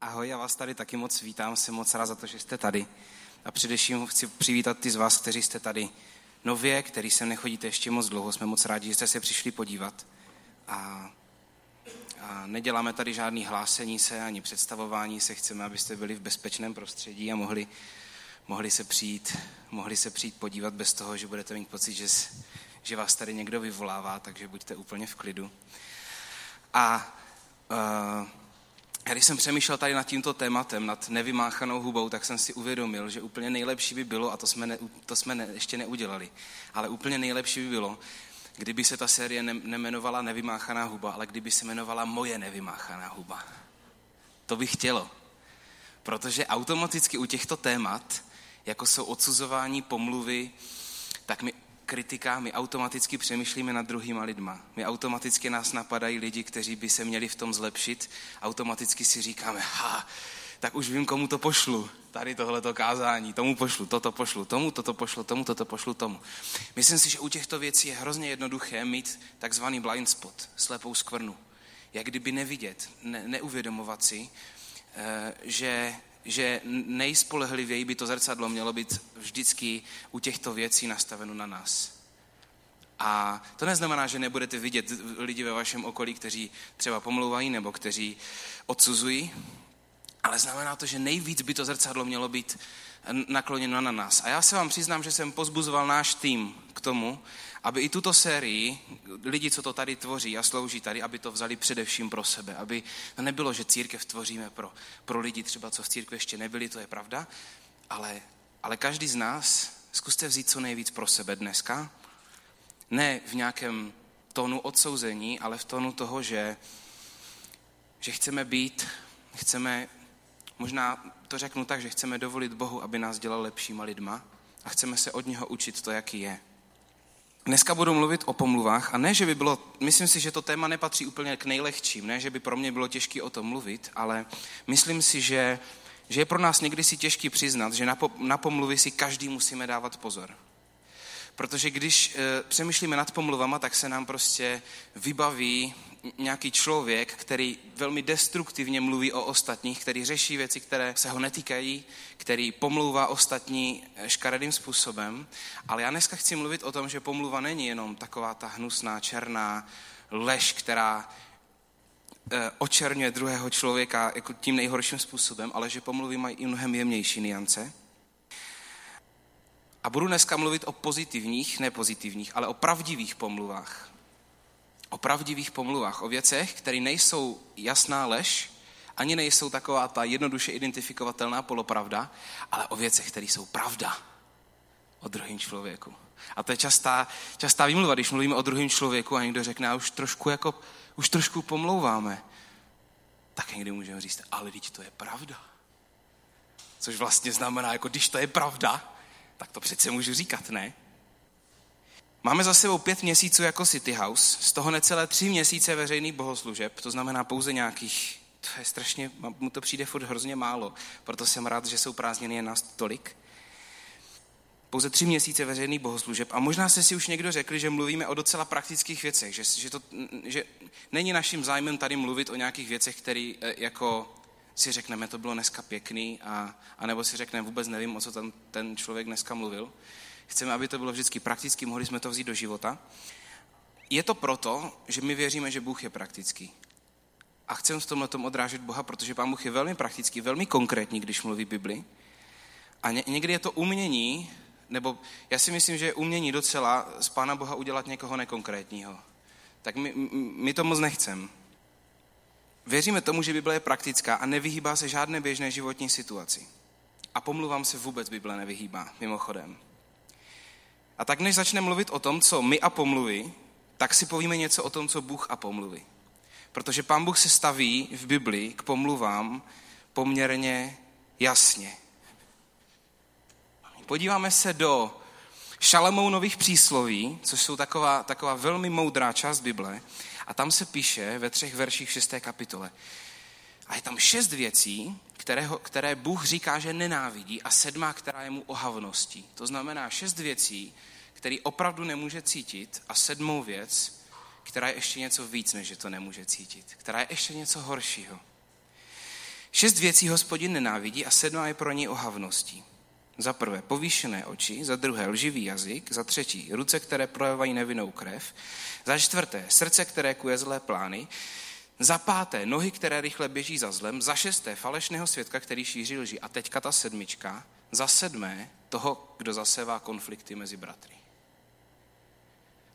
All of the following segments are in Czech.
Ahoj, já vás tady taky moc vítám, jsem moc rád za to, že jste tady. A především chci přivítat ty z vás, kteří jste tady nově, který sem nechodíte ještě moc dlouho. Jsme moc rádi, že jste se přišli podívat. A, a neděláme tady žádný hlásení se ani představování se. Chceme, abyste byli v bezpečném prostředí a mohli, mohli, se, přijít, mohli se přijít podívat bez toho, že budete mít pocit, že, že vás tady někdo vyvolává, takže buďte úplně v klidu. A uh, když jsem přemýšlel tady nad tímto tématem, nad nevymáchanou hubou, tak jsem si uvědomil, že úplně nejlepší by bylo, a to jsme, ne, to jsme ne, ještě neudělali, ale úplně nejlepší by bylo, kdyby se ta série ne, nemenovala Nevymáchaná huba, ale kdyby se jmenovala Moje nevymáchaná huba. To bych chtělo. Protože automaticky u těchto témat, jako jsou odsuzování, pomluvy, tak my kritika, my automaticky přemýšlíme nad druhýma lidma. My automaticky nás napadají lidi, kteří by se měli v tom zlepšit. Automaticky si říkáme, ha, tak už vím, komu to pošlu. Tady tohleto kázání, tomu pošlu, toto pošlu, tomu toto pošlu, tomu toto pošlu, tomu. Myslím si, že u těchto věcí je hrozně jednoduché mít takzvaný blind spot, slepou skvrnu. Jak kdyby nevidět, ne, neuvědomovat si, eh, že že nejspolehlivěji by to zrcadlo mělo být vždycky u těchto věcí nastaveno na nás. A to neznamená, že nebudete vidět lidi ve vašem okolí, kteří třeba pomlouvají nebo kteří odsuzují, ale znamená to, že nejvíc by to zrcadlo mělo být nakloněno na nás. A já se vám přiznám, že jsem pozbuzoval náš tým k tomu, aby i tuto sérii, lidi, co to tady tvoří a slouží tady, aby to vzali především pro sebe. Aby to nebylo, že církev tvoříme pro, pro lidi třeba, co v církvi ještě nebyli, to je pravda, ale, ale každý z nás zkuste vzít co nejvíc pro sebe dneska. Ne v nějakém tónu odsouzení, ale v tónu toho, že, že chceme být, chceme, možná to řeknu tak, že chceme dovolit Bohu, aby nás dělal lepšíma lidma a chceme se od něho učit to, jaký je. Dneska budu mluvit o pomluvách a ne, že by bylo, myslím si, že to téma nepatří úplně k nejlehčím, ne, že by pro mě bylo těžké o tom mluvit, ale myslím si, že, že je pro nás někdy si těžký přiznat, že na, po, na pomluvy si každý musíme dávat pozor. Protože když e, přemýšlíme nad pomluvama, tak se nám prostě vybaví nějaký člověk, který velmi destruktivně mluví o ostatních, který řeší věci, které se ho netýkají, který pomlouvá ostatní škaredým způsobem. Ale já dneska chci mluvit o tom, že pomluva není jenom taková ta hnusná, černá lež, která e, očerňuje druhého člověka jako tím nejhorším způsobem, ale že pomluvy mají i mnohem jemnější niance. A budu dneska mluvit o pozitivních, ne pozitivních, ale o pravdivých pomluvách. O pravdivých pomluvách, o věcech, které nejsou jasná lež, ani nejsou taková ta jednoduše identifikovatelná polopravda, ale o věcech, které jsou pravda o druhém člověku. A to je častá, častá výmluva, když mluvíme o druhém člověku a někdo řekne, a už trošku, jako, už trošku pomlouváme, tak někdy můžeme říct, ale teď to je pravda. Což vlastně znamená, jako když to je pravda, tak to přece můžu říkat, ne? Máme za sebou pět měsíců jako City House, z toho necelé tři měsíce veřejných bohoslužeb, to znamená pouze nějakých, to je strašně, mu to přijde furt hrozně málo, proto jsem rád, že jsou prázdniny jen nás tolik. Pouze tři měsíce veřejných bohoslužeb a možná se si už někdo řekli, že mluvíme o docela praktických věcech, že, že, to, že není naším zájmem tady mluvit o nějakých věcech, které eh, jako si řekneme, to bylo dneska pěkný, a, a nebo si řekneme, vůbec nevím, o co ten, ten člověk dneska mluvil. Chceme, aby to bylo vždycky prakticky, mohli jsme to vzít do života. Je to proto, že my věříme, že Bůh je praktický. A chceme v tomhle tom odrážet Boha, protože Pán Bůh je velmi praktický, velmi konkrétní, když mluví Bibli. A ně, někdy je to umění, nebo já si myslím, že je umění docela z Pána Boha udělat někoho nekonkrétního. Tak my, my to moc nechceme. Věříme tomu, že Bible je praktická a nevyhýbá se žádné běžné životní situaci. A pomluvám se vůbec Bible nevyhýbá, mimochodem. A tak než začneme mluvit o tom, co my a pomluvy, tak si povíme něco o tom, co Bůh a pomluvy. Protože Pán Bůh se staví v Biblii k pomluvám poměrně jasně. Podíváme se do Šalamounových přísloví, což jsou taková, taková velmi moudrá část Bible, a tam se píše ve třech verších šesté kapitole. A je tam šest věcí, které, které Bůh říká, že nenávidí a sedmá, která je mu ohavností. To znamená šest věcí, které opravdu nemůže cítit a sedmou věc, která je ještě něco víc, než že to nemůže cítit. Která je ještě něco horšího. Šest věcí hospodin nenávidí a sedmá je pro něj ohavností. Za prvé povýšené oči, za druhé lživý jazyk, za třetí ruce, které projevají nevinnou krev, za čtvrté srdce, které kuje zlé plány, za páté nohy, které rychle běží za zlem, za šesté falešného svědka, který šíří lži. A teďka ta sedmička, za sedmé toho, kdo zasevá konflikty mezi bratry.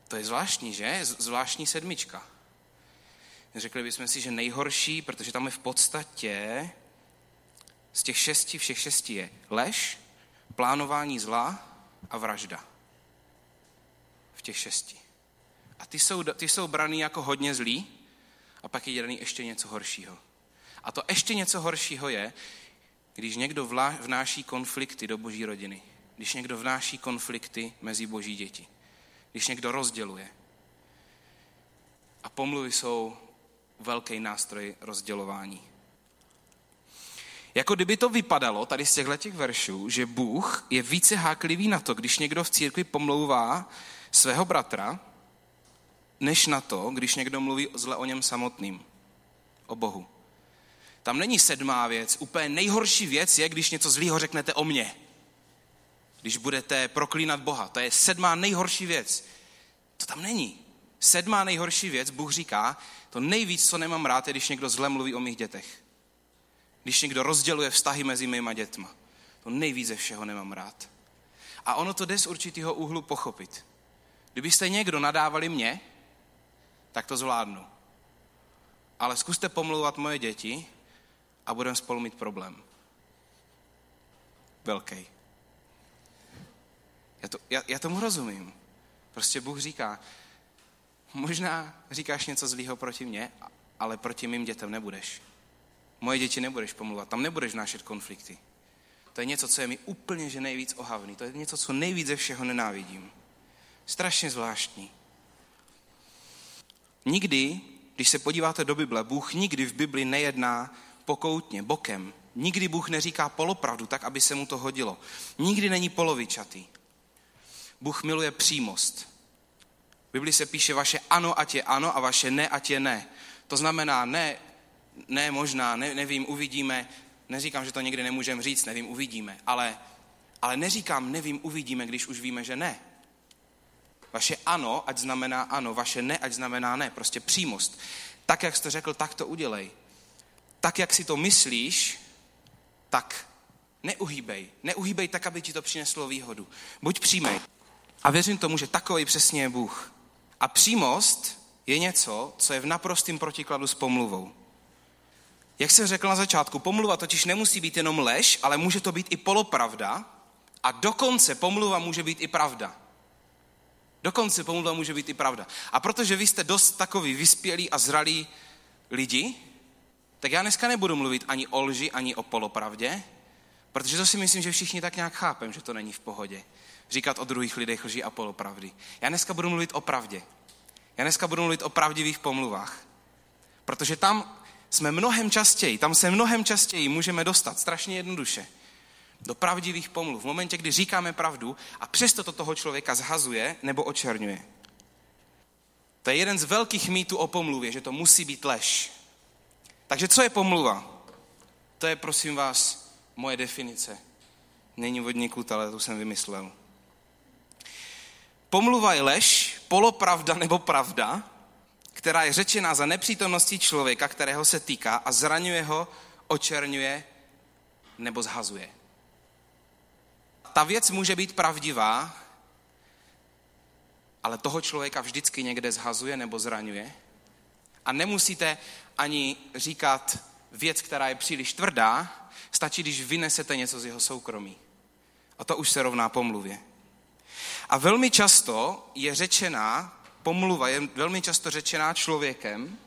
To je zvláštní, že? Zvláštní sedmička. Řekli bychom si, že nejhorší, protože tam je v podstatě z těch šesti, všech šesti je lež, plánování zla a vražda. V těch šesti. A ty jsou, ty jsou braný jako hodně zlý a pak je daný ještě něco horšího. A to ještě něco horšího je, když někdo vnáší konflikty do boží rodiny. Když někdo vnáší konflikty mezi boží děti. Když někdo rozděluje. A pomluvy jsou velký nástroj rozdělování. Jako kdyby to vypadalo tady z těchto těch veršů, že Bůh je více háklivý na to, když někdo v církvi pomlouvá svého bratra, než na to, když někdo mluví zle o něm samotným, o Bohu. Tam není sedmá věc. Úplně nejhorší věc je, když něco zlýho řeknete o mně. Když budete proklínat Boha. To je sedmá nejhorší věc. To tam není. Sedmá nejhorší věc, Bůh říká, to nejvíc, co nemám rád, je, když někdo zle mluví o mých dětech. Když někdo rozděluje vztahy mezi mýma dětma. To nejvíc ze všeho nemám rád. A ono to jde z určitého úhlu pochopit. Kdybyste někdo nadávali mě, tak to zvládnu. Ale zkuste pomlouvat moje děti a budeme spolu mít problém. Velký. Já, to, já, já tomu rozumím. Prostě Bůh říká, možná říkáš něco zlýho proti mně, ale proti mým dětem nebudeš. Moje děti nebudeš pomluvat, tam nebudeš nášet konflikty. To je něco, co je mi úplně že nejvíc ohavný. To je něco, co nejvíc ze všeho nenávidím. Strašně zvláštní. Nikdy, když se podíváte do Bible, Bůh nikdy v Bibli nejedná pokoutně, bokem. Nikdy Bůh neříká polopravdu, tak, aby se mu to hodilo. Nikdy není polovičatý. Bůh miluje přímost. V Bibli se píše vaše ano, ať je ano a vaše ne, ať je ne. To znamená ne, ne možná, ne, nevím, uvidíme. Neříkám, že to někdy nemůžeme říct, nevím, uvidíme. Ale, ale neříkám, nevím, uvidíme, když už víme, že ne. Vaše ano, ať znamená ano, vaše ne, ať znamená ne. Prostě přímost. Tak, jak jste řekl, tak to udělej. Tak, jak si to myslíš, tak neuhýbej. Neuhýbej tak, aby ti to přineslo výhodu. Buď přímej. A věřím tomu, že takový přesně je Bůh. A přímost je něco, co je v naprostém protikladu s pomluvou. Jak jsem řekl na začátku, pomluva totiž nemusí být jenom lež, ale může to být i polopravda a dokonce pomluva může být i pravda. Dokonce pomluva může být i pravda. A protože vy jste dost takový vyspělí a zralí lidi, tak já dneska nebudu mluvit ani o lži, ani o polopravdě, protože to si myslím, že všichni tak nějak chápem, že to není v pohodě. Říkat o druhých lidech lži a polopravdy. Já dneska budu mluvit o pravdě. Já dneska budu mluvit o pravdivých pomluvách. Protože tam jsme mnohem častěji, tam se mnohem častěji můžeme dostat, strašně jednoduše do pravdivých pomluv. V momentě, kdy říkáme pravdu a přesto to toho člověka zhazuje nebo očerňuje. To je jeden z velkých mýtů o pomluvě, že to musí být lež. Takže co je pomluva? To je, prosím vás, moje definice. Není vodníků, ale tu jsem vymyslel. Pomluva je lež, polopravda nebo pravda, která je řečená za nepřítomností člověka, kterého se týká a zraňuje ho, očerňuje nebo zhazuje ta věc může být pravdivá, ale toho člověka vždycky někde zhazuje nebo zraňuje. A nemusíte ani říkat věc, která je příliš tvrdá, stačí, když vynesete něco z jeho soukromí. A to už se rovná pomluvě. A velmi často je řečená, pomluva je velmi často řečená člověkem,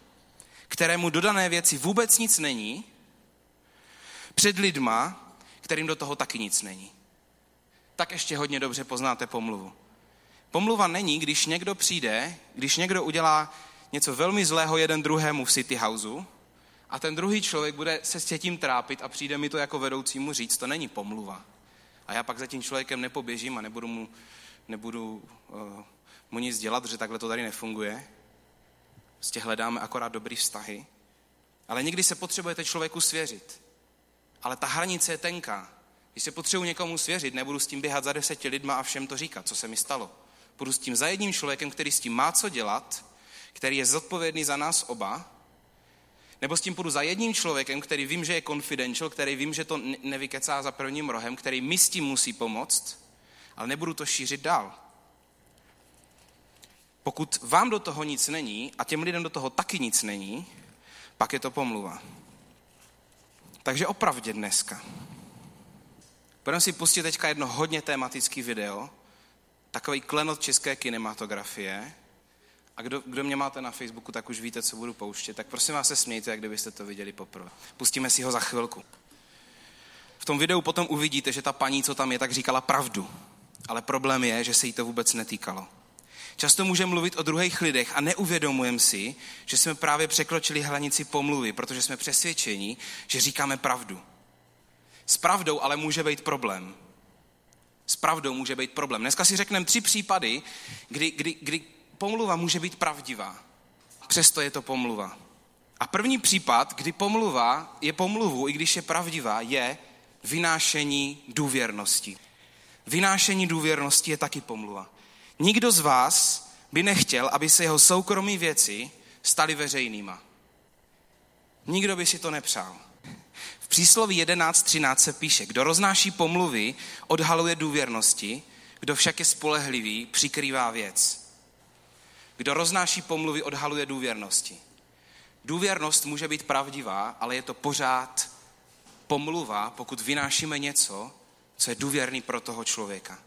kterému dodané věci vůbec nic není, před lidma, kterým do toho taky nic není tak ještě hodně dobře poznáte pomluvu. Pomluva není, když někdo přijde, když někdo udělá něco velmi zlého jeden druhému v City Houseu a ten druhý člověk bude se s tím trápit a přijde mi to jako vedoucímu říct, to není pomluva. A já pak za tím člověkem nepoběžím a nebudu mu, nebudu, uh, mu nic dělat, že takhle to tady nefunguje. Prostě hledáme akorát dobrý vztahy. Ale někdy se potřebujete člověku svěřit. ale ta hranice je tenká. Když se potřebuji někomu svěřit, nebudu s tím běhat za deseti lidma a všem to říkat, co se mi stalo. Budu s tím za jedním člověkem, který s tím má co dělat, který je zodpovědný za nás oba, nebo s tím půjdu za jedním člověkem, který vím, že je confidential, který vím, že to nevykecá za prvním rohem, který mi s tím musí pomoct, ale nebudu to šířit dál. Pokud vám do toho nic není a těm lidem do toho taky nic není, pak je to pomluva. Takže opravdě dneska. Budeme si pustit teďka jedno hodně tematický video, takový klenot české kinematografie. A kdo, kdo mě máte na Facebooku, tak už víte, co budu pouštět. Tak prosím vás se smějte, jak kdybyste to viděli poprvé. Pustíme si ho za chvilku. V tom videu potom uvidíte, že ta paní, co tam je, tak říkala pravdu. Ale problém je, že se jí to vůbec netýkalo. Často můžeme mluvit o druhých lidech a neuvědomujeme si, že jsme právě překročili hranici pomluvy, protože jsme přesvědčeni, že říkáme pravdu. S pravdou ale může být problém. S pravdou může být problém. Dneska si řekneme tři případy, kdy, kdy, kdy pomluva může být pravdivá. Přesto je to pomluva. A první případ, kdy pomluva je pomluvu, i když je pravdivá, je vynášení důvěrnosti. Vynášení důvěrnosti je taky pomluva. Nikdo z vás by nechtěl, aby se jeho soukromí věci staly veřejnýma. Nikdo by si to nepřál. V přísloví 11.13 se píše, kdo roznáší pomluvy, odhaluje důvěrnosti, kdo však je spolehlivý, přikrývá věc. Kdo roznáší pomluvy, odhaluje důvěrnosti. Důvěrnost může být pravdivá, ale je to pořád pomluva, pokud vynášíme něco, co je důvěrný pro toho člověka.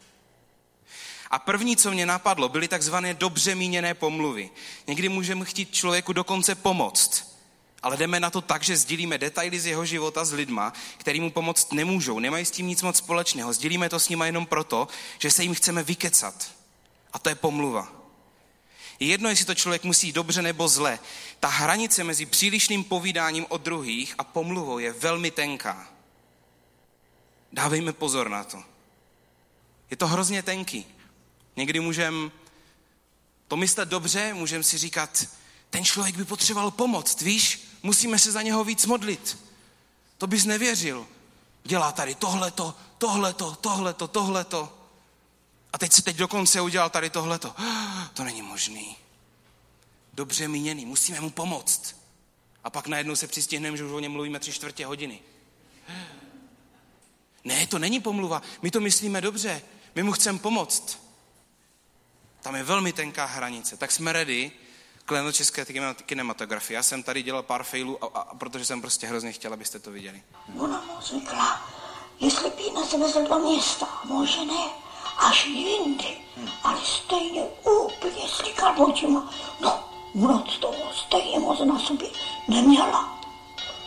A první, co mě napadlo, byly takzvané dobře míněné pomluvy. Někdy můžeme chtít člověku dokonce pomoct, ale jdeme na to tak, že sdílíme detaily z jeho života s lidma, který mu pomoct nemůžou, nemají s tím nic moc společného. Sdílíme to s nima jenom proto, že se jim chceme vykecat. A to je pomluva. Je jedno, jestli to člověk musí dobře nebo zle. Ta hranice mezi přílišným povídáním o druhých a pomluvou je velmi tenká. Dávejme pozor na to. Je to hrozně tenký. Někdy můžeme to myslet dobře, můžeme si říkat, ten člověk by potřeboval pomoct, víš? Musíme se za něho víc modlit. To bys nevěřil. Dělá tady tohleto, tohleto, tohleto, tohleto. A teď si teď dokonce udělal tady tohleto. To není možný. Dobře míněný, musíme mu pomoct. A pak najednou se přistihneme, že už o něm mluvíme tři čtvrtě hodiny. Ne, to není pomluva. My to myslíme dobře. My mu chceme pomoct. Tam je velmi tenká hranice. Tak jsme ready kleno české kinematografie. Já jsem tady dělal pár failů, a, a, protože jsem prostě hrozně chtěl, abyste to viděli. Ona mu řekla, jestli by nás vezl do města, může ne, až jindy, hmm. ale stejně úplně slikal očima. No, noc toho stejně moc na sobě neměla.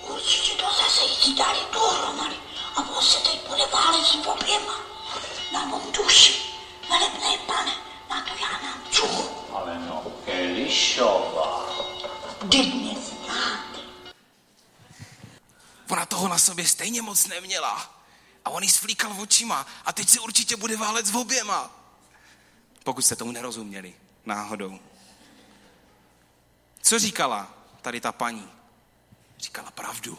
Určitě to zase jí dali dohromady a on se teď bude válet s oběma. Na mou duši, velebné pane, na to já mám čuchu. Ale no, Elišová. Znáte. Ona toho na sobě stejně moc neměla. A on jí svlíkal očima a teď se určitě bude válet s oběma. Pokud jste tomu nerozuměli náhodou. Co říkala tady ta paní? Říkala pravdu.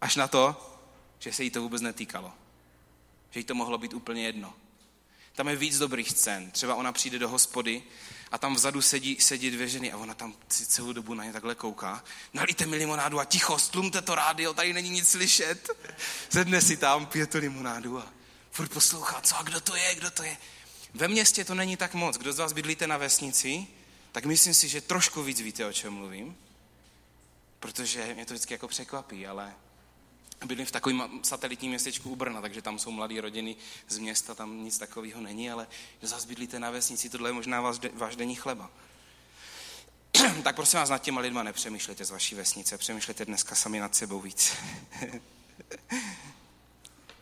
Až na to, že se jí to vůbec netýkalo. Že jí to mohlo být úplně jedno. Tam je víc dobrých scén. Třeba ona přijde do hospody a tam vzadu sedí, sedí dvě ženy a ona tam celou dobu na ně takhle kouká. Nalíte mi limonádu a ticho, stlumte to rádio, tady není nic slyšet. Zedne si tam, pije tu limonádu a furt poslouchá, co a kdo to je, kdo to je. Ve městě to není tak moc. Kdo z vás bydlíte na vesnici, tak myslím si, že trošku víc víte, o čem mluvím. Protože mě to vždycky jako překvapí, ale bydlím v takovém satelitním městečku u Brna, takže tam jsou mladé rodiny z města, tam nic takového není, ale zase bydlíte na vesnici, tohle je možná váš, váš denní chleba. tak prosím vás, nad těma lidma nepřemýšlejte z vaší vesnice, přemýšlejte dneska sami nad sebou víc.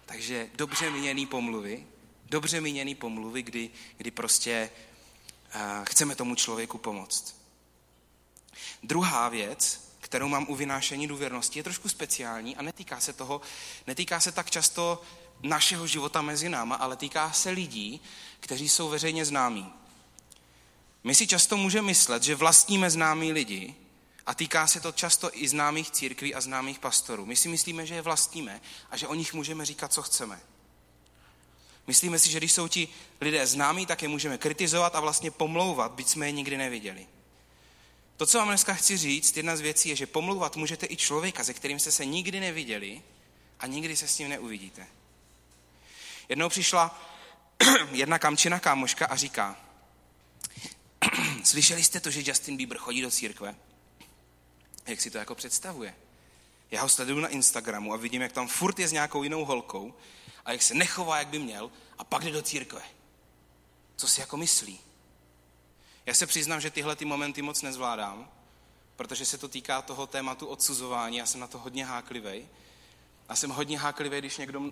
takže dobře míněný pomluvy, dobře míněný pomluvy, kdy, kdy prostě uh, chceme tomu člověku pomoct. Druhá věc, kterou mám u vynášení důvěrnosti, je trošku speciální a netýká se toho, netýká se tak často našeho života mezi náma, ale týká se lidí, kteří jsou veřejně známí. My si často můžeme myslet, že vlastníme známí lidi A týká se to často i známých církví a známých pastorů. My si myslíme, že je vlastníme a že o nich můžeme říkat, co chceme. Myslíme si, že když jsou ti lidé známí, tak je můžeme kritizovat a vlastně pomlouvat, byť jsme je nikdy neviděli. To, co vám dneska chci říct, jedna z věcí je, že pomlouvat můžete i člověka, se kterým jste se nikdy neviděli a nikdy se s ním neuvidíte. Jednou přišla jedna kamčina kámoška a říká, slyšeli jste to, že Justin Bieber chodí do církve? Jak si to jako představuje? Já ho sleduju na Instagramu a vidím, jak tam furt je s nějakou jinou holkou a jak se nechová, jak by měl a pak jde do církve. Co si jako myslí? Já se přiznám, že tyhle ty momenty moc nezvládám, protože se to týká toho tématu odsuzování. Já jsem na to hodně háklivý. A jsem hodně háklivý, když někdo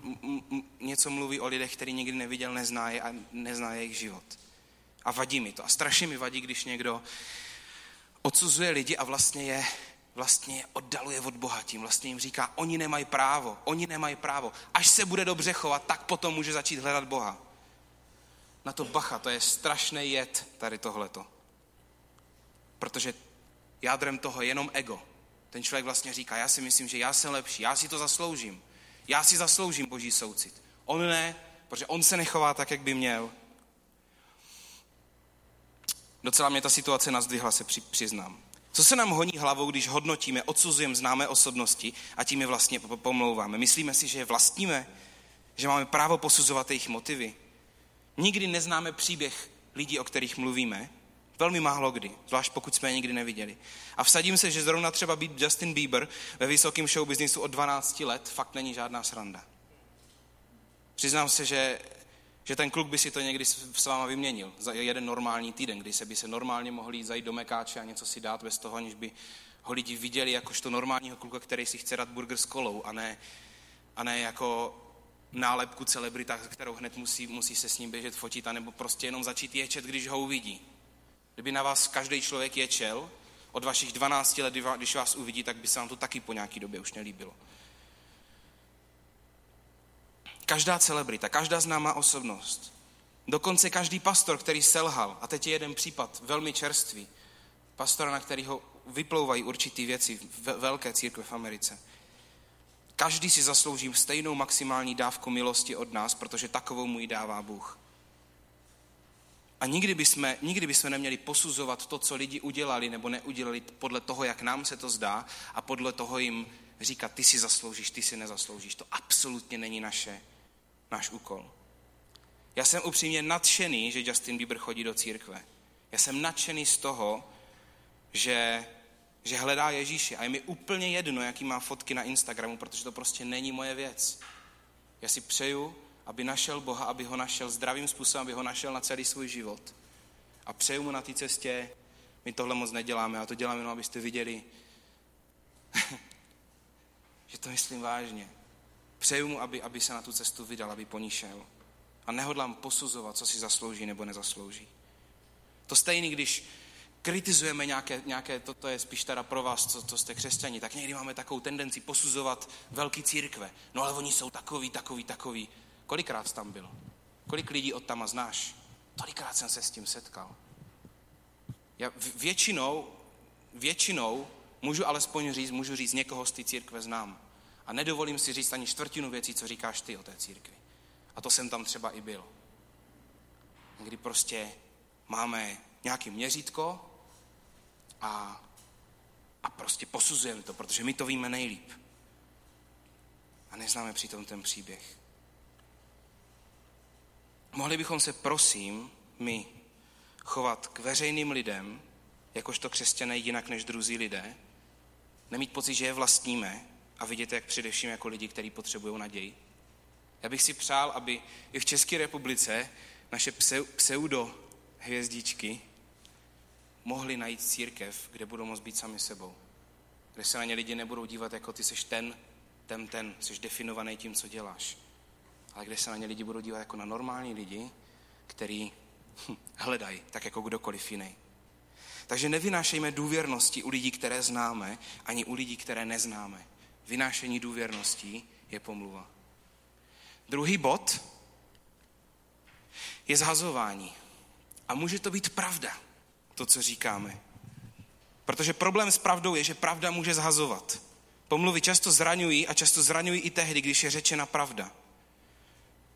něco mluví o lidech, který nikdy neviděl, nezná je a nezná jejich život. A vadí mi to. A strašně mi vadí, když někdo odsuzuje lidi a vlastně je vlastně je oddaluje od Boha tím. Vlastně jim říká, oni nemají právo, oni nemají právo. Až se bude dobře chovat, tak potom může začít hledat Boha. Na to bacha, to je strašný jed tady tohleto. Protože jádrem toho je jenom ego. Ten člověk vlastně říká, já si myslím, že já jsem lepší, já si to zasloužím. Já si zasloužím boží soucit. On ne, protože on se nechová tak, jak by měl. Docela mě ta situace nazdvihla, se přiznám. Co se nám honí hlavou, když hodnotíme, odsuzujeme známé osobnosti a tím je vlastně pomlouváme? Myslíme si, že je vlastníme? Že máme právo posuzovat jejich motivy? Nikdy neznáme příběh lidí, o kterých mluvíme. Velmi málo kdy, zvlášť pokud jsme je nikdy neviděli. A vsadím se, že zrovna třeba být Justin Bieber ve vysokém show businessu od 12 let fakt není žádná sranda. Přiznám se, že že ten kluk by si to někdy s váma vyměnil za jeden normální týden, kdy se by se normálně mohli zajít do Mekáče a něco si dát bez toho, aniž by ho lidi viděli jakožto normálního kluka, který si chce dát burger s kolou a ne, a ne jako nálepku celebrita, kterou hned musí, musí se s ním běžet fotit, anebo prostě jenom začít ječet, když ho uvidí. Kdyby na vás každý člověk ječel od vašich 12 let, když vás uvidí, tak by se vám to taky po nějaký době už nelíbilo. Každá celebrita, každá známá osobnost, dokonce každý pastor, který selhal, a teď je jeden případ velmi čerstvý, pastora, na kterého vyplouvají určitý věci velké církve v Americe. Každý si zaslouží stejnou maximální dávku milosti od nás, protože takovou mu ji dává Bůh. A nikdy bychom, nikdy bychom neměli posuzovat to, co lidi udělali nebo neudělali podle toho, jak nám se to zdá a podle toho jim říkat, ty si zasloužíš, ty si nezasloužíš. To absolutně není naše náš úkol. Já jsem upřímně nadšený, že Justin Bieber chodí do církve. Já jsem nadšený z toho, že, že hledá Ježíše. A je mi úplně jedno, jaký má fotky na Instagramu, protože to prostě není moje věc. Já si přeju, aby našel Boha, aby ho našel zdravým způsobem, aby ho našel na celý svůj život. A přeju mu na té cestě, my tohle moc neděláme, a to děláme jenom, abyste viděli, že to myslím vážně. Přeju mu, aby, aby se na tu cestu vydal, aby po ní šel. A nehodlám posuzovat, co si zaslouží nebo nezaslouží. To stejný, když kritizujeme nějaké, nějaké to, to je spíš teda pro vás, co, co jste křesťani, tak někdy máme takovou tendenci posuzovat velký církve. No ale oni jsou takový, takový, takový. Kolikrát jsi tam byl? Kolik lidí od tam znáš? Tolikrát jsem se s tím setkal. Já většinou, většinou můžu alespoň říct, můžu říct, někoho z té církve znám. A nedovolím si říct ani čtvrtinu věcí, co říkáš ty o té církvi. A to jsem tam třeba i byl. Kdy prostě máme nějaký měřítko a, a prostě posuzujeme to, protože my to víme nejlíp. A neznáme přitom ten příběh. Mohli bychom se, prosím, my chovat k veřejným lidem, jakožto křesťané jinak než druzí lidé, nemít pocit, že je vlastníme, a vidět, jak především jako lidi, kteří potřebují naději. Já bych si přál, aby i v České republice naše pseudo hvězdičky mohly najít církev, kde budou moct být sami sebou. Kde se na ně lidi nebudou dívat jako ty seš ten, ten, ten, jsi definovaný tím, co děláš. Ale kde se na ně lidi budou dívat jako na normální lidi, který hm, hledají, tak jako kdokoliv jiný. Takže nevynášejme důvěrnosti u lidí, které známe, ani u lidí, které neznáme vynášení důvěrností je pomluva. Druhý bod je zhazování. A může to být pravda, to, co říkáme. Protože problém s pravdou je, že pravda může zhazovat. Pomluvy často zraňují a často zraňují i tehdy, když je řečena pravda.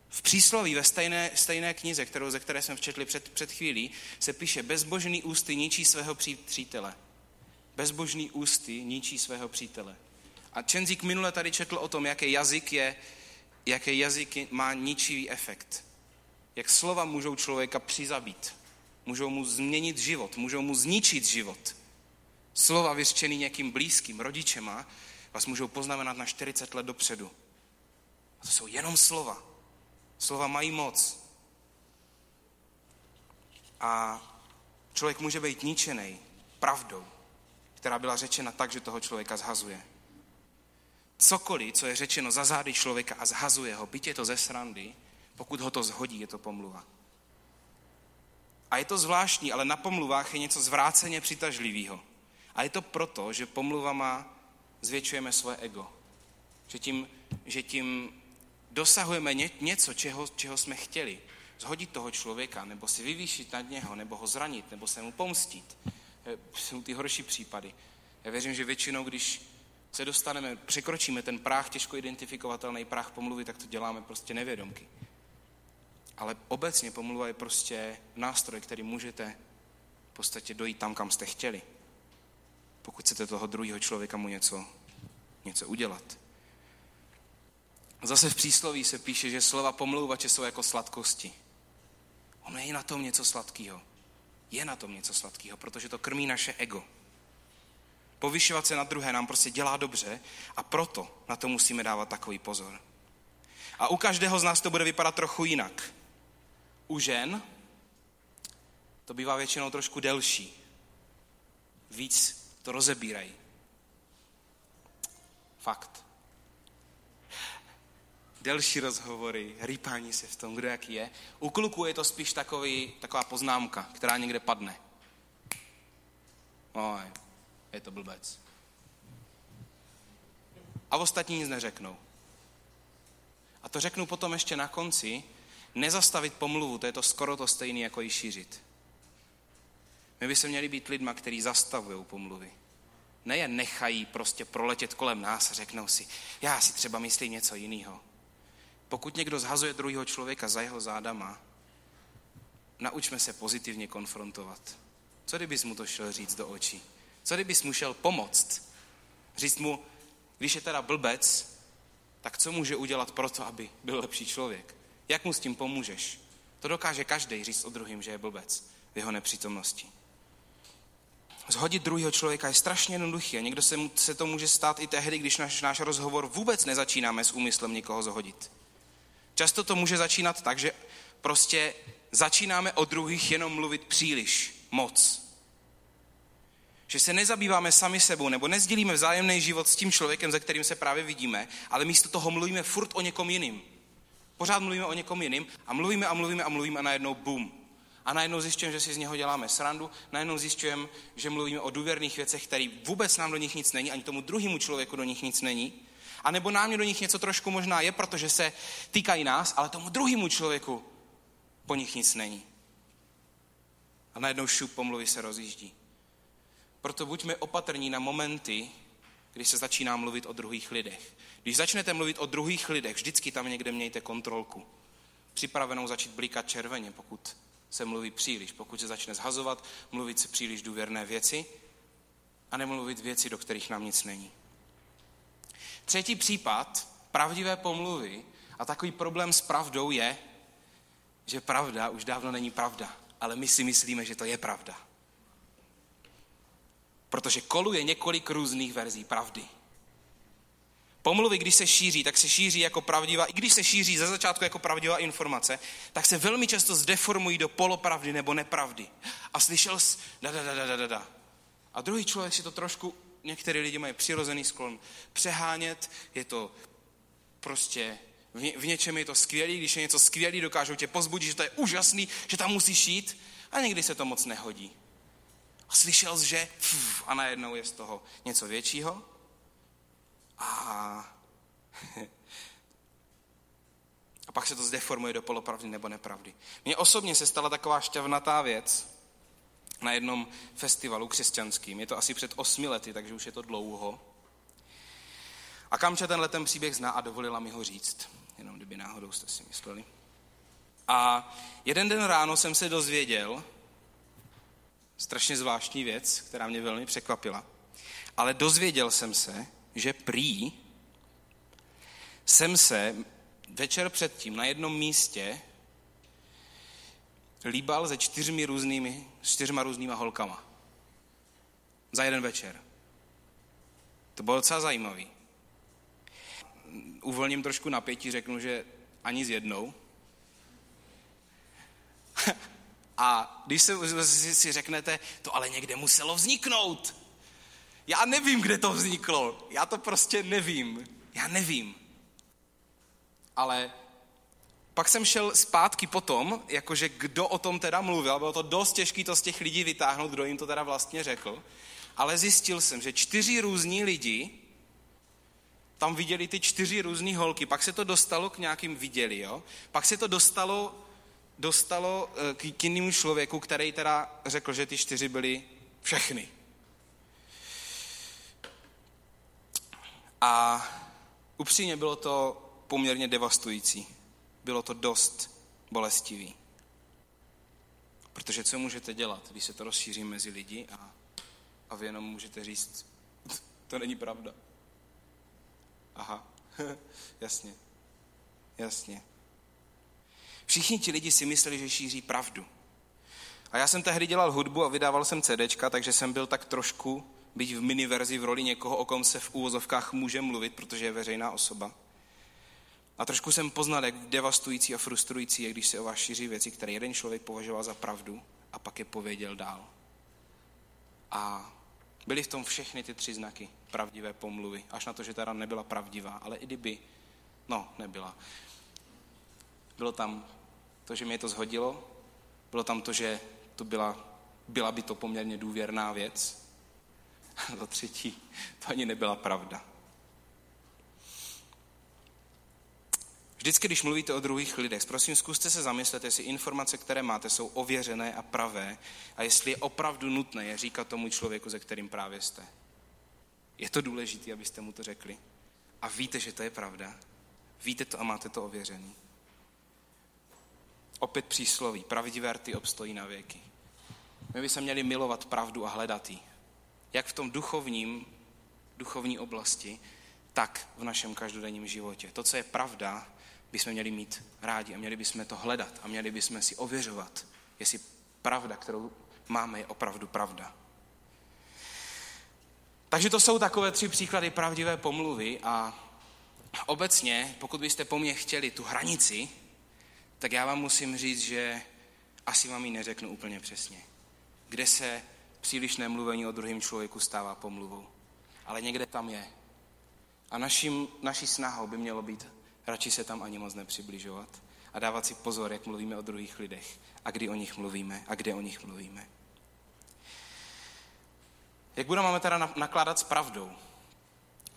V přísloví ve stejné, stejné knize, kterou, ze které jsme včetli před, před chvílí, se píše, bezbožný ústy ničí svého přítele. Bezbožný ústy ničí svého přítele. A Čenzík minule tady četl o tom, jaký jazyk je, jaký jazyk má ničivý efekt. Jak slova můžou člověka přizabít. Můžou mu změnit život, můžou mu zničit život. Slova vyřčený někým blízkým, rodičema, vás můžou poznamenat na 40 let dopředu. A to jsou jenom slova. Slova mají moc. A člověk může být ničený pravdou, která byla řečena tak, že toho člověka zhazuje. Cokoliv, co je řečeno za zády člověka a zhazuje ho, byť je to ze srandy, pokud ho to zhodí, je to pomluva. A je to zvláštní, ale na pomluvách je něco zvráceně přitažlivého. A je to proto, že pomluvama zvětšujeme svoje ego. Že tím, že tím dosahujeme ně, něco, čeho, čeho jsme chtěli. Zhodit toho člověka, nebo si vyvýšit nad něho, nebo ho zranit, nebo se mu pomstit. Eh, jsou ty horší případy. Já věřím, že většinou, když se dostaneme, překročíme ten práh, těžko identifikovatelný práh pomluvy, tak to děláme prostě nevědomky. Ale obecně pomluva je prostě nástroj, který můžete v podstatě dojít tam, kam jste chtěli. Pokud chcete toho druhého člověka mu něco, něco udělat. Zase v přísloví se píše, že slova pomlouvače jsou jako sladkosti. Ono je na tom něco sladkého. Je na tom něco sladkého, protože to krmí naše ego. Povyšovat se na druhé nám prostě dělá dobře a proto na to musíme dávat takový pozor. A u každého z nás to bude vypadat trochu jinak. U žen to bývá většinou trošku delší. Víc to rozebírají. Fakt. Delší rozhovory, rýpání se v tom, kdo jaký je. U kluku je to spíš takový, taková poznámka, která někde padne. Oj, je to blbec. A ostatní nic neřeknou. A to řeknu potom ještě na konci, nezastavit pomluvu, to je to skoro to stejné, jako ji šířit. My by se měli být lidma, kteří zastavují pomluvy. Ne je nechají prostě proletět kolem nás a řeknou si, já si třeba myslím něco jiného. Pokud někdo zhazuje druhého člověka za jeho zádama, naučme se pozitivně konfrontovat. Co kdybys mu to šel říct do očí? Co kdybys mu šel pomoct? Říct mu, když je teda blbec, tak co může udělat pro to, aby byl lepší člověk? Jak mu s tím pomůžeš? To dokáže každý říct o druhým, že je blbec v jeho nepřítomnosti. Zhodit druhého člověka je strašně jednoduchý a někdo se, se to může stát i tehdy, když náš, náš rozhovor vůbec nezačínáme s úmyslem někoho zhodit. Často to může začínat tak, že prostě začínáme o druhých jenom mluvit příliš, moc. Že se nezabýváme sami sebou nebo nezdílíme vzájemný život s tím člověkem, ze kterým se právě vidíme, ale místo toho mluvíme furt o někom jiným. Pořád mluvíme o někom jiným a mluvíme a mluvíme a mluvíme a najednou bum. A najednou zjišťujeme, že si z něho děláme srandu, najednou zjišťujeme, že mluvíme o důvěrných věcech, které vůbec nám do nich nic není, ani tomu druhému člověku do nich nic není. A nebo nám do nich něco trošku možná je, protože se týkají nás, ale tomu druhému člověku po nich nic není. A najednou šup pomluvy se rozjíždí. Proto buďme opatrní na momenty, když se začíná mluvit o druhých lidech. Když začnete mluvit o druhých lidech, vždycky tam někde mějte kontrolku. Připravenou začít blíkat červeně, pokud se mluví příliš. Pokud se začne zhazovat, mluvit se příliš důvěrné věci a nemluvit věci, do kterých nám nic není. Třetí případ pravdivé pomluvy a takový problém s pravdou je, že pravda už dávno není pravda, ale my si myslíme, že to je pravda. Protože koluje několik různých verzí pravdy. Pomluvy, když se šíří, tak se šíří jako pravdivá, i když se šíří ze začátku jako pravdivá informace, tak se velmi často zdeformují do polopravdy nebo nepravdy. A slyšel jsi da, da, da, da, da, da. A druhý člověk si to trošku, některý lidi mají přirozený sklon přehánět, je to prostě, v něčem je to skvělý, když je něco skvělý, dokážou tě pozbudit, že to je úžasný, že tam musíš jít a někdy se to moc nehodí. A slyšel že a najednou je z toho něco většího a, a pak se to zdeformuje do polopravdy nebo nepravdy. Mně osobně se stala taková šťavnatá věc, na jednom festivalu křesťanským. Je to asi před osmi lety, takže už je to dlouho. A Kamča tenhle ten příběh zná a dovolila mi ho říct. Jenom kdyby náhodou jste si mysleli. A jeden den ráno jsem se dozvěděl, strašně zvláštní věc, která mě velmi překvapila, ale dozvěděl jsem se, že prý jsem se večer předtím na jednom místě líbal se čtyřmi různými, čtyřma různýma holkama. Za jeden večer. To bylo docela zajímavý. Uvolním trošku napětí, řeknu, že ani s jednou. A když se, si řeknete, to ale někde muselo vzniknout. Já nevím, kde to vzniklo. Já to prostě nevím. Já nevím. Ale pak jsem šel zpátky potom, jakože kdo o tom teda mluvil, bylo to dost těžké to z těch lidí vytáhnout, kdo jim to teda vlastně řekl, ale zjistil jsem, že čtyři různí lidi tam viděli ty čtyři různé holky, pak se to dostalo k nějakým viděli, jo? pak se to dostalo, dostalo eh, k, jinému člověku, který teda řekl, že ty čtyři byly všechny. A upřímně bylo to poměrně devastující bylo to dost bolestivý. Protože co můžete dělat, když se to rozšíří mezi lidi a, a vy jenom můžete říct, to není pravda. Aha, jasně, jasně. Všichni ti lidi si mysleli, že šíří pravdu. A já jsem tehdy dělal hudbu a vydával jsem CDčka, takže jsem byl tak trošku, být v miniverzi v roli někoho, o kom se v úvozovkách může mluvit, protože je veřejná osoba. A trošku jsem poznal, jak devastující a frustrující je, když se o vás šíří věci, které jeden člověk považoval za pravdu a pak je pověděl dál. A byly v tom všechny ty tři znaky pravdivé pomluvy, až na to, že teda nebyla pravdivá, ale i kdyby, no, nebyla. Bylo tam to, že mě to zhodilo, bylo tam to, že to byla, byla by to poměrně důvěrná věc. A za třetí, to ani nebyla pravda. Vždycky, když mluvíte o druhých lidech, prosím, zkuste se zamyslet, jestli informace, které máte, jsou ověřené a pravé a jestli je opravdu nutné je říkat tomu člověku, ze kterým právě jste. Je to důležité, abyste mu to řekli. A víte, že to je pravda. Víte to a máte to ověřený. Opět přísloví. Pravdivé rty obstojí na věky. My bychom měli milovat pravdu a hledat ji. Jak v tom duchovním, duchovní oblasti, tak v našem každodenním životě. To, co je pravda, bychom měli mít rádi a měli bychom to hledat a měli bychom si ověřovat, jestli pravda, kterou máme, je opravdu pravda. Takže to jsou takové tři příklady pravdivé pomluvy a obecně, pokud byste po mně chtěli tu hranici, tak já vám musím říct, že asi vám ji neřeknu úplně přesně. Kde se přílišné mluvení o druhém člověku stává pomluvou. Ale někde tam je. A naším, naší snahou by mělo být radši se tam ani moc nepřibližovat a dávat si pozor, jak mluvíme o druhých lidech a kdy o nich mluvíme a kde o nich mluvíme. Jak budeme teda nakládat s pravdou?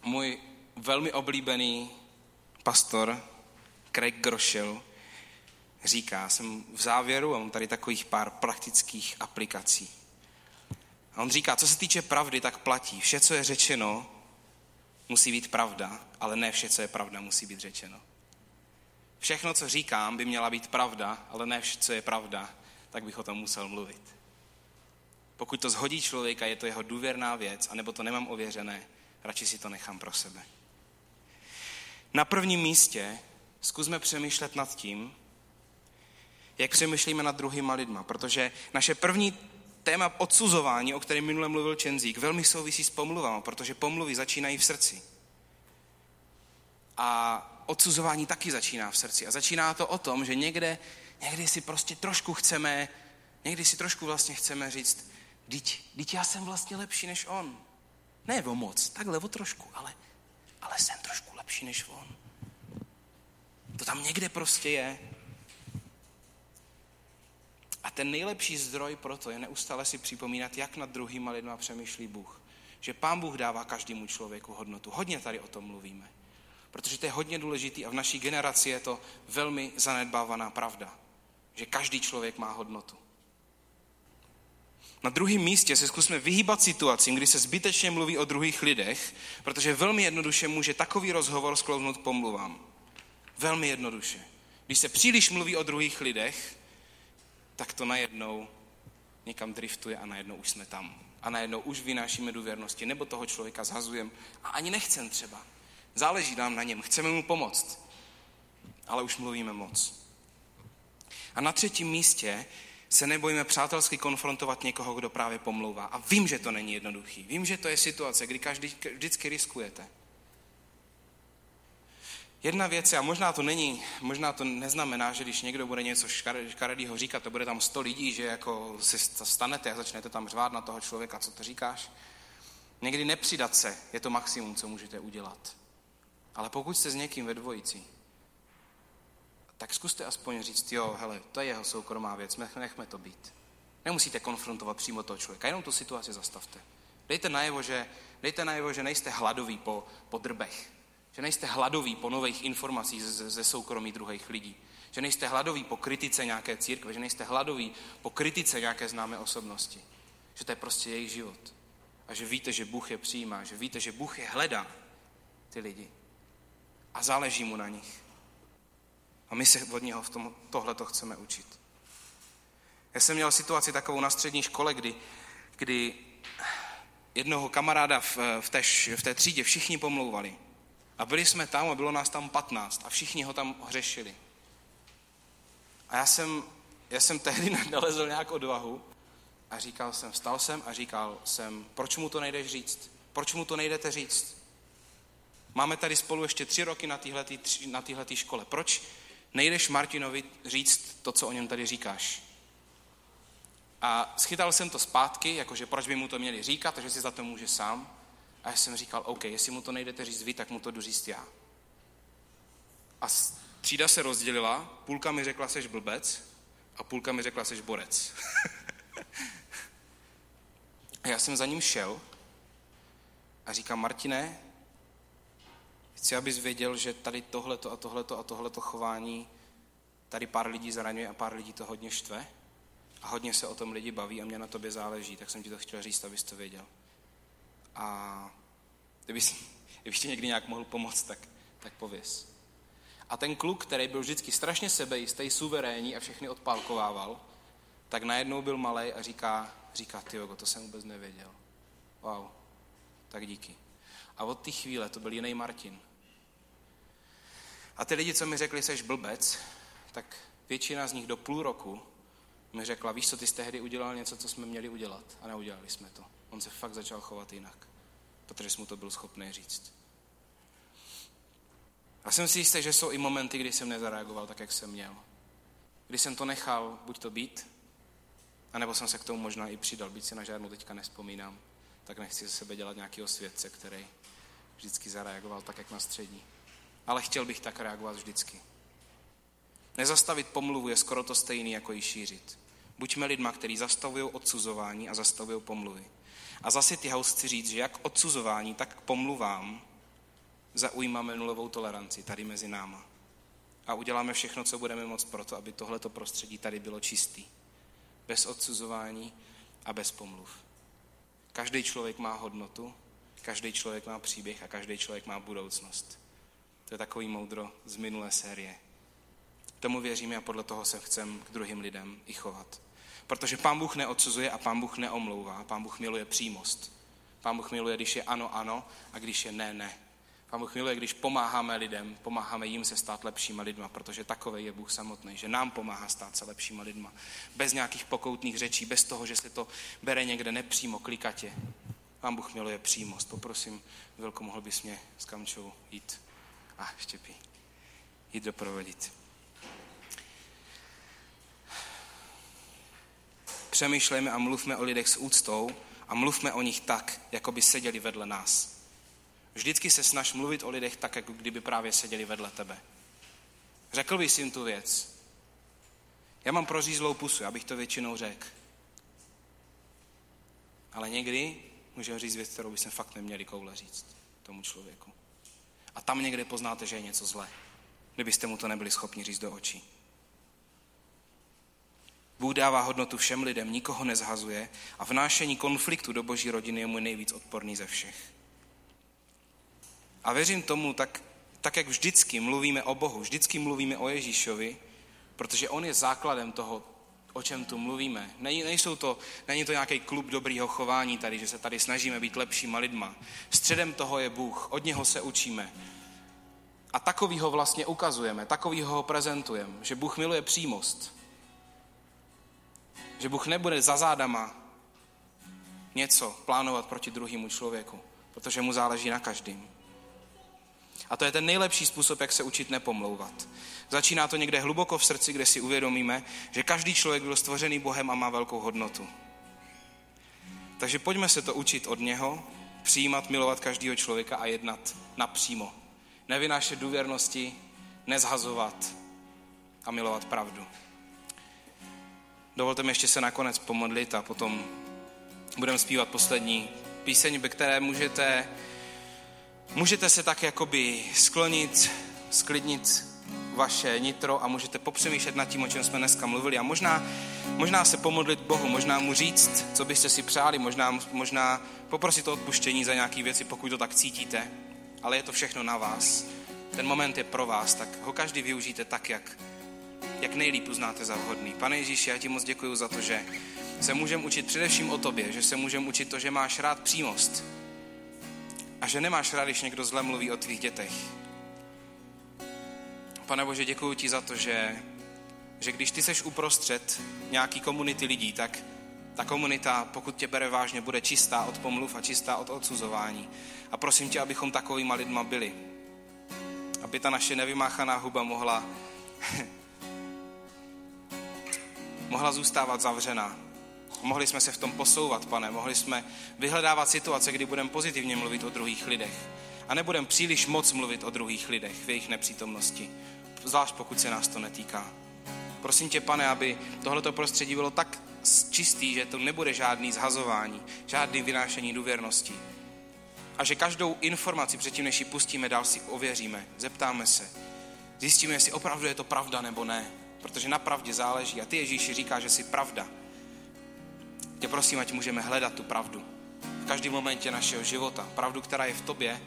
Můj velmi oblíbený pastor Craig Groschel říká, jsem v závěru a mám tady takových pár praktických aplikací. A on říká, co se týče pravdy, tak platí. Vše, co je řečeno, musí být pravda, ale ne vše, co je pravda, musí být řečeno. Všechno, co říkám, by měla být pravda, ale ne vše, co je pravda, tak bych o tom musel mluvit. Pokud to zhodí člověka, je to jeho důvěrná věc, anebo to nemám ověřené, radši si to nechám pro sebe. Na prvním místě zkusme přemýšlet nad tím, jak přemýšlíme nad druhýma lidma, protože naše první téma odsuzování, o kterém minule mluvil Čenzík, velmi souvisí s pomluvami, protože pomluvy začínají v srdci. A odsuzování taky začíná v srdci. A začíná to o tom, že někde, někdy si prostě trošku chceme, někdy si trošku vlastně chceme říct, Díť, díť já jsem vlastně lepší než on. Ne o moc, takhle o trošku, ale, ale jsem trošku lepší než on. To tam někde prostě je. A ten nejlepší zdroj pro to je neustále si připomínat, jak nad druhýma lidma přemýšlí Bůh. Že Pán Bůh dává každému člověku hodnotu. Hodně tady o tom mluvíme. Protože to je hodně důležitý a v naší generaci je to velmi zanedbávaná pravda. Že každý člověk má hodnotu. Na druhém místě se zkusme vyhýbat situacím, kdy se zbytečně mluví o druhých lidech, protože velmi jednoduše může takový rozhovor sklouznout k pomluvám. Velmi jednoduše. Když se příliš mluví o druhých lidech, tak to najednou někam driftuje a najednou už jsme tam. A najednou už vynášíme důvěrnosti, nebo toho člověka zhazujeme a ani nechcem třeba. Záleží nám na něm, chceme mu pomoct, ale už mluvíme moc. A na třetím místě se nebojíme přátelsky konfrontovat někoho, kdo právě pomlouvá. A vím, že to není jednoduchý. Vím, že to je situace, kdy každý, vždycky riskujete. Jedna věc, a možná to není, možná to neznamená, že když někdo bude něco škaredýho říkat, to bude tam sto lidí, že jako si stanete a začnete tam řvát na toho člověka, co to říkáš. Někdy nepřidat se je to maximum, co můžete udělat. Ale pokud jste s někým ve dvojici, tak zkuste aspoň říct, jo, hele, to je jeho soukromá věc, nechme to být. Nemusíte konfrontovat přímo toho člověka, jenom tu situaci zastavte. Dejte najevo, že, dejte najevo, že nejste hladoví po, po drbech, že nejste hladoví po nových informacích ze, ze soukromí druhých lidí, že nejste hladoví po kritice nějaké církve, že nejste hladoví po kritice nějaké známé osobnosti, že to je prostě jejich život. A že víte, že Bůh je přijímá, že víte, že Bůh je hledá ty lidi. A záleží mu na nich. A my se od něho v tom, tohle to chceme učit. Já jsem měl situaci takovou na střední škole, kdy, kdy jednoho kamaráda v, v, té, v té třídě všichni pomlouvali. A byli jsme tam a bylo nás tam 15 a všichni ho tam hřešili. A já jsem, já jsem tehdy nalezl nějak odvahu a říkal jsem, vstal jsem a říkal jsem, proč mu to nejdeš říct? Proč mu to nejdete říct? Máme tady spolu ještě tři roky na téhletý, na téhletý škole. Proč nejdeš Martinovi říct to, co o něm tady říkáš. A schytal jsem to zpátky, jakože proč by mu to měli říkat, takže si za to může sám. A já jsem říkal, OK, jestli mu to nejdete říct vy, tak mu to jdu říct já. A třída se rozdělila, půlka mi řekla, seš blbec, a půlka mi řekla, seš borec. a já jsem za ním šel a říkám, Martine, Chci, abys věděl, že tady tohleto a tohleto a tohleto chování tady pár lidí zraňuje a pár lidí to hodně štve. A hodně se o tom lidi baví a mě na tobě záleží, tak jsem ti to chtěl říct, abys to věděl. A kdybys, kdybys ti někdy nějak mohl pomoct, tak, tak pověs. A ten kluk, který byl vždycky strašně sebejistý, suverénní a všechny odpálkovával, tak najednou byl malý a říká, říká, ty to jsem vůbec nevěděl. Wow, tak díky. A od té chvíle to byl jiný Martin. A ty lidi, co mi řekli, seš blbec, tak většina z nich do půl roku mi řekla, víš co, ty jsi tehdy udělal něco, co jsme měli udělat. A neudělali jsme to. On se fakt začal chovat jinak, protože jsem mu to byl schopný říct. A jsem si jistý, že jsou i momenty, kdy jsem nezareagoval tak, jak jsem měl. Kdy jsem to nechal buď to být, anebo jsem se k tomu možná i přidal, byť si na žádnou teďka nespomínám, tak nechci ze sebe dělat nějakého svědce, který vždycky zareagoval tak, jak na střední ale chtěl bych tak reagovat vždycky. Nezastavit pomluvu je skoro to stejný, jako ji šířit. Buďme lidma, kteří zastavují odsuzování a zastavují pomluvy. A zase ty chci říct, že jak odsuzování, tak k pomluvám zaujímáme nulovou toleranci tady mezi náma. A uděláme všechno, co budeme moct pro to, aby tohleto prostředí tady bylo čistý. Bez odsuzování a bez pomluv. Každý člověk má hodnotu, každý člověk má příběh a každý člověk má budoucnost. To je takový moudro z minulé série. Tomu věříme a podle toho se chcem k druhým lidem i chovat. Protože Pán Bůh neodsuzuje a Pán Bůh neomlouvá. Pán Bůh miluje přímost. Pán Bůh miluje, když je ano, ano a když je ne, ne. Pán Bůh miluje, když pomáháme lidem, pomáháme jim se stát lepšíma lidma, protože takový je Bůh samotný, že nám pomáhá stát se lepšíma lidma. Bez nějakých pokoutných řečí, bez toho, že se to bere někde nepřímo, klikatě. Pán Bůh miluje přímost. Poprosím, Vilko, mohl bys mě s Kamčou jít a štěpí. Jít doprovodit. Přemýšlejme a mluvme o lidech s úctou a mluvme o nich tak, jako by seděli vedle nás. Vždycky se snaž mluvit o lidech tak, jako kdyby právě seděli vedle tebe. Řekl bys jim tu věc. Já mám prořízlou pusu, abych to většinou řekl. Ale někdy můžeme říct věc, kterou bychom fakt neměli koule říct tomu člověku. A tam někde poznáte, že je něco zlé, kdybyste mu to nebyli schopni říct do očí. Bůh dává hodnotu všem lidem, nikoho nezhazuje a vnášení konfliktu do boží rodiny je mu nejvíc odporný ze všech. A věřím tomu, tak, tak jak vždycky mluvíme o Bohu, vždycky mluvíme o Ježíšovi, protože on je základem toho, o čem tu mluvíme. Nej, nejsou to, není to nějaký klub dobrýho chování tady, že se tady snažíme být lepšíma lidma. Středem toho je Bůh, od něho se učíme. A takový ho vlastně ukazujeme, takový ho prezentujeme, že Bůh miluje přímost. Že Bůh nebude za zádama něco plánovat proti druhému člověku, protože mu záleží na každém. A to je ten nejlepší způsob, jak se učit nepomlouvat. Začíná to někde hluboko v srdci, kde si uvědomíme, že každý člověk byl stvořený Bohem a má velkou hodnotu. Takže pojďme se to učit od něho, přijímat, milovat každého člověka a jednat napřímo. Nevynášet důvěrnosti, nezhazovat a milovat pravdu. Dovolte mi ještě se nakonec pomodlit a potom budeme zpívat poslední píseň, ve které můžete, můžete se tak jakoby sklonit, sklidnit vaše nitro a můžete popřemýšlet nad tím, o čem jsme dneska mluvili a možná, možná se pomodlit Bohu, možná mu říct, co byste si přáli, možná, možná poprosit o odpuštění za nějaké věci, pokud to tak cítíte, ale je to všechno na vás. Ten moment je pro vás, tak ho každý využijte tak, jak, jak nejlíp uznáte za vhodný. Pane Ježíši, já ti moc děkuji za to, že se můžeme učit především o tobě, že se můžeme učit to, že máš rád přímost a že nemáš rád, když někdo zle mluví o tvých dětech. Pane Bože, děkuji ti za to, že, že když ty seš uprostřed nějaký komunity lidí, tak ta komunita, pokud tě bere vážně, bude čistá od pomluv a čistá od odsuzování. A prosím tě, abychom takovýma lidma byli. Aby ta naše nevymáchaná huba mohla, mohla zůstávat zavřená. Mohli jsme se v tom posouvat, pane. Mohli jsme vyhledávat situace, kdy budeme pozitivně mluvit o druhých lidech. A nebudeme příliš moc mluvit o druhých lidech v jejich nepřítomnosti. Zvlášť pokud se nás to netýká. Prosím tě, pane, aby tohleto prostředí bylo tak čistý, že to nebude žádný zhazování, žádný vynášení důvěrnosti. A že každou informaci předtím, než ji pustíme dál, si ověříme, zeptáme se. Zjistíme, jestli opravdu je to pravda nebo ne. Protože na pravdě záleží. A ty Ježíši říká, že jsi pravda. Tě prosím, ať můžeme hledat tu pravdu. V každém momentě našeho života. Pravdu, která je v tobě,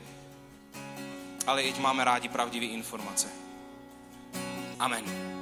ale i máme rádi pravdivé informace. Amen.